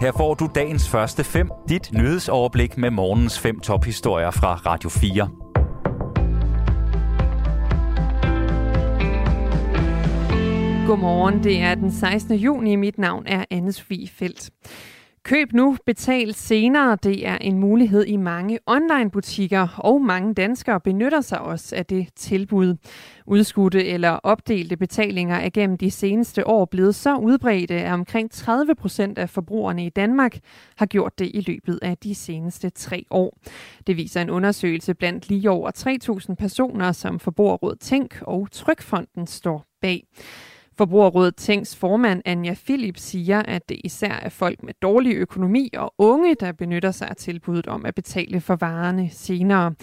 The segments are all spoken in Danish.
Her får du dagens første fem, dit nyhedsoverblik med morgens fem tophistorier fra Radio 4. Godmorgen, det er den 16. juni. Mit navn er Anne Sofie Felt. Køb nu, betal senere. Det er en mulighed i mange online-butikker, og mange danskere benytter sig også af det tilbud. Udskudte eller opdelte betalinger er gennem de seneste år blevet så udbredte, at omkring 30 procent af forbrugerne i Danmark har gjort det i løbet af de seneste tre år. Det viser en undersøgelse blandt lige over 3.000 personer, som Forbrugerrådet Tænk og Trykfonden står bag. Forbrugerrådet Tænks formand Anja Philip siger, at det især er folk med dårlig økonomi og unge, der benytter sig af tilbuddet om at betale for varerne senere.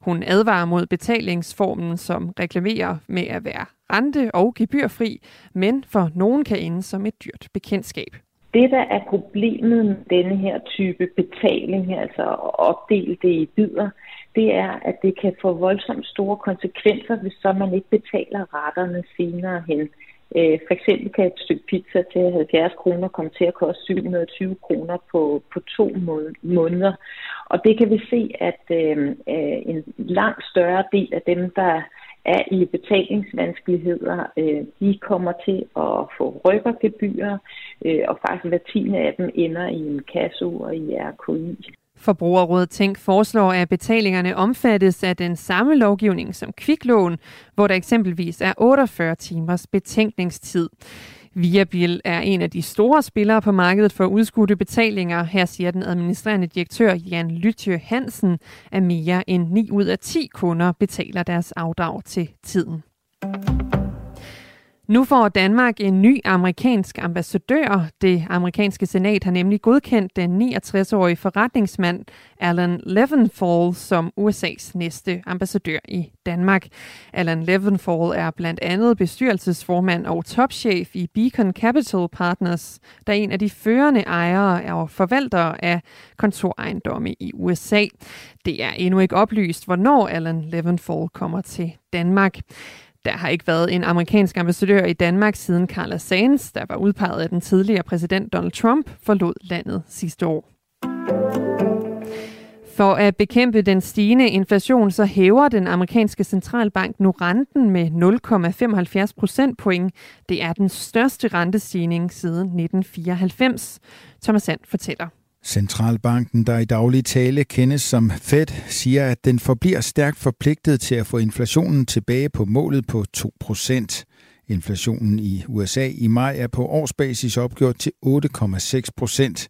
Hun advarer mod betalingsformen, som reklamerer med at være rente- og gebyrfri, men for nogen kan ende som et dyrt bekendtskab. Det, der er problemet med denne her type betaling, altså at opdele det i bidder, det er, at det kan få voldsomt store konsekvenser, hvis så man ikke betaler retterne senere hen. Øh, for eksempel kan et stykke pizza til 70 kroner komme til at koste 720 kroner på, på to måneder. Og det kan vi se, at øh, øh, en langt større del af dem, der er i betalingsvanskeligheder, øh, de kommer til at få rykkergebyrer, øh, og faktisk hver tiende af dem ender i en kasse og i RKI. Forbrugerrådet Tænk foreslår, at betalingerne omfattes af den samme lovgivning som kviklån, hvor der eksempelvis er 48 timers betænkningstid. Viabil er en af de store spillere på markedet for udskudte betalinger. Her siger den administrerende direktør Jan Lytje Hansen, at mere end 9 ud af 10 kunder betaler deres afdrag til tiden. Nu får Danmark en ny amerikansk ambassadør. Det amerikanske senat har nemlig godkendt den 69-årige forretningsmand Alan Levenfall som USA's næste ambassadør i Danmark. Alan Levenfall er blandt andet bestyrelsesformand og topchef i Beacon Capital Partners, der er en af de førende ejere og forvaltere af kontorejendomme i USA. Det er endnu ikke oplyst, hvornår Alan Levenfall kommer til Danmark. Der har ikke været en amerikansk ambassadør i Danmark siden Carla Sands, der var udpeget af den tidligere præsident Donald Trump, forlod landet sidste år. For at bekæmpe den stigende inflation, så hæver den amerikanske centralbank nu renten med 0,75 procentpoint. Det er den største rentestigning siden 1994. Thomas Sand fortæller. Centralbanken, der i daglig tale kendes som Fed, siger, at den forbliver stærkt forpligtet til at få inflationen tilbage på målet på 2%. Inflationen i USA i maj er på årsbasis opgjort til 8,6 procent.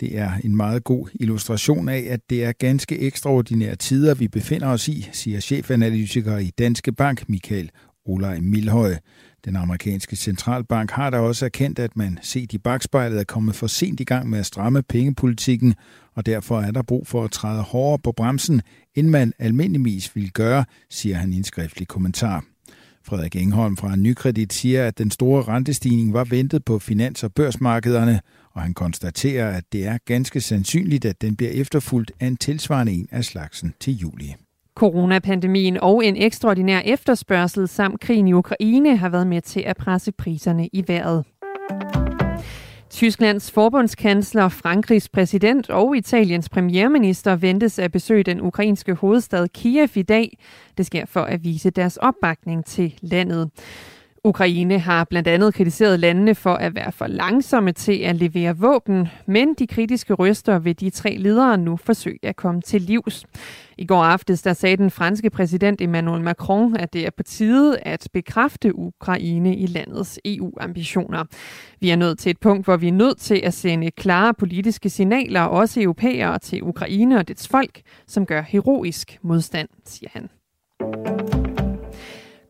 Det er en meget god illustration af, at det er ganske ekstraordinære tider, vi befinder os i, siger chefanalytiker i Danske Bank, Michael Olaj Milhøj. Den amerikanske centralbank har da også erkendt, at man set i bagspejlet er kommet for sent i gang med at stramme pengepolitikken, og derfor er der brug for at træde hårdere på bremsen, end man almindeligvis vil gøre, siger han i en skriftlig kommentar. Frederik Engholm fra Nykredit siger, at den store rentestigning var ventet på finans- og børsmarkederne, og han konstaterer, at det er ganske sandsynligt, at den bliver efterfulgt af en tilsvarende en af slagsen til juli. Coronapandemien og en ekstraordinær efterspørgsel samt krigen i Ukraine har været med til at presse priserne i vejret. Tysklands forbundskansler, Frankrigs præsident og Italiens premierminister ventes at besøge den ukrainske hovedstad Kiev i dag. Det sker for at vise deres opbakning til landet. Ukraine har blandt andet kritiseret landene for at være for langsomme til at levere våben, men de kritiske røster vil de tre ledere nu forsøge at komme til livs. I går aftes der sagde den franske præsident Emmanuel Macron, at det er på tide at bekræfte Ukraine i landets EU-ambitioner. Vi er nået til et punkt, hvor vi er nødt til at sende klare politiske signaler, også europæere, til Ukraine og dets folk, som gør heroisk modstand, siger han.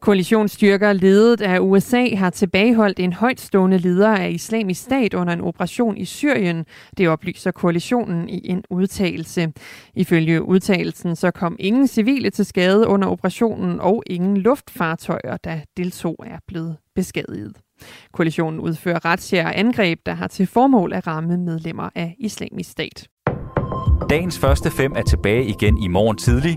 Koalitionsstyrker ledet af USA har tilbageholdt en højtstående leder af islamisk stat under en operation i Syrien. Det oplyser koalitionen i en udtalelse. Ifølge udtalelsen så kom ingen civile til skade under operationen, og ingen luftfartøjer, der deltog, er blevet beskadiget. Koalitionen udfører retsjære angreb, der har til formål at ramme medlemmer af islamisk stat. Dagens første fem er tilbage igen i morgen tidlig.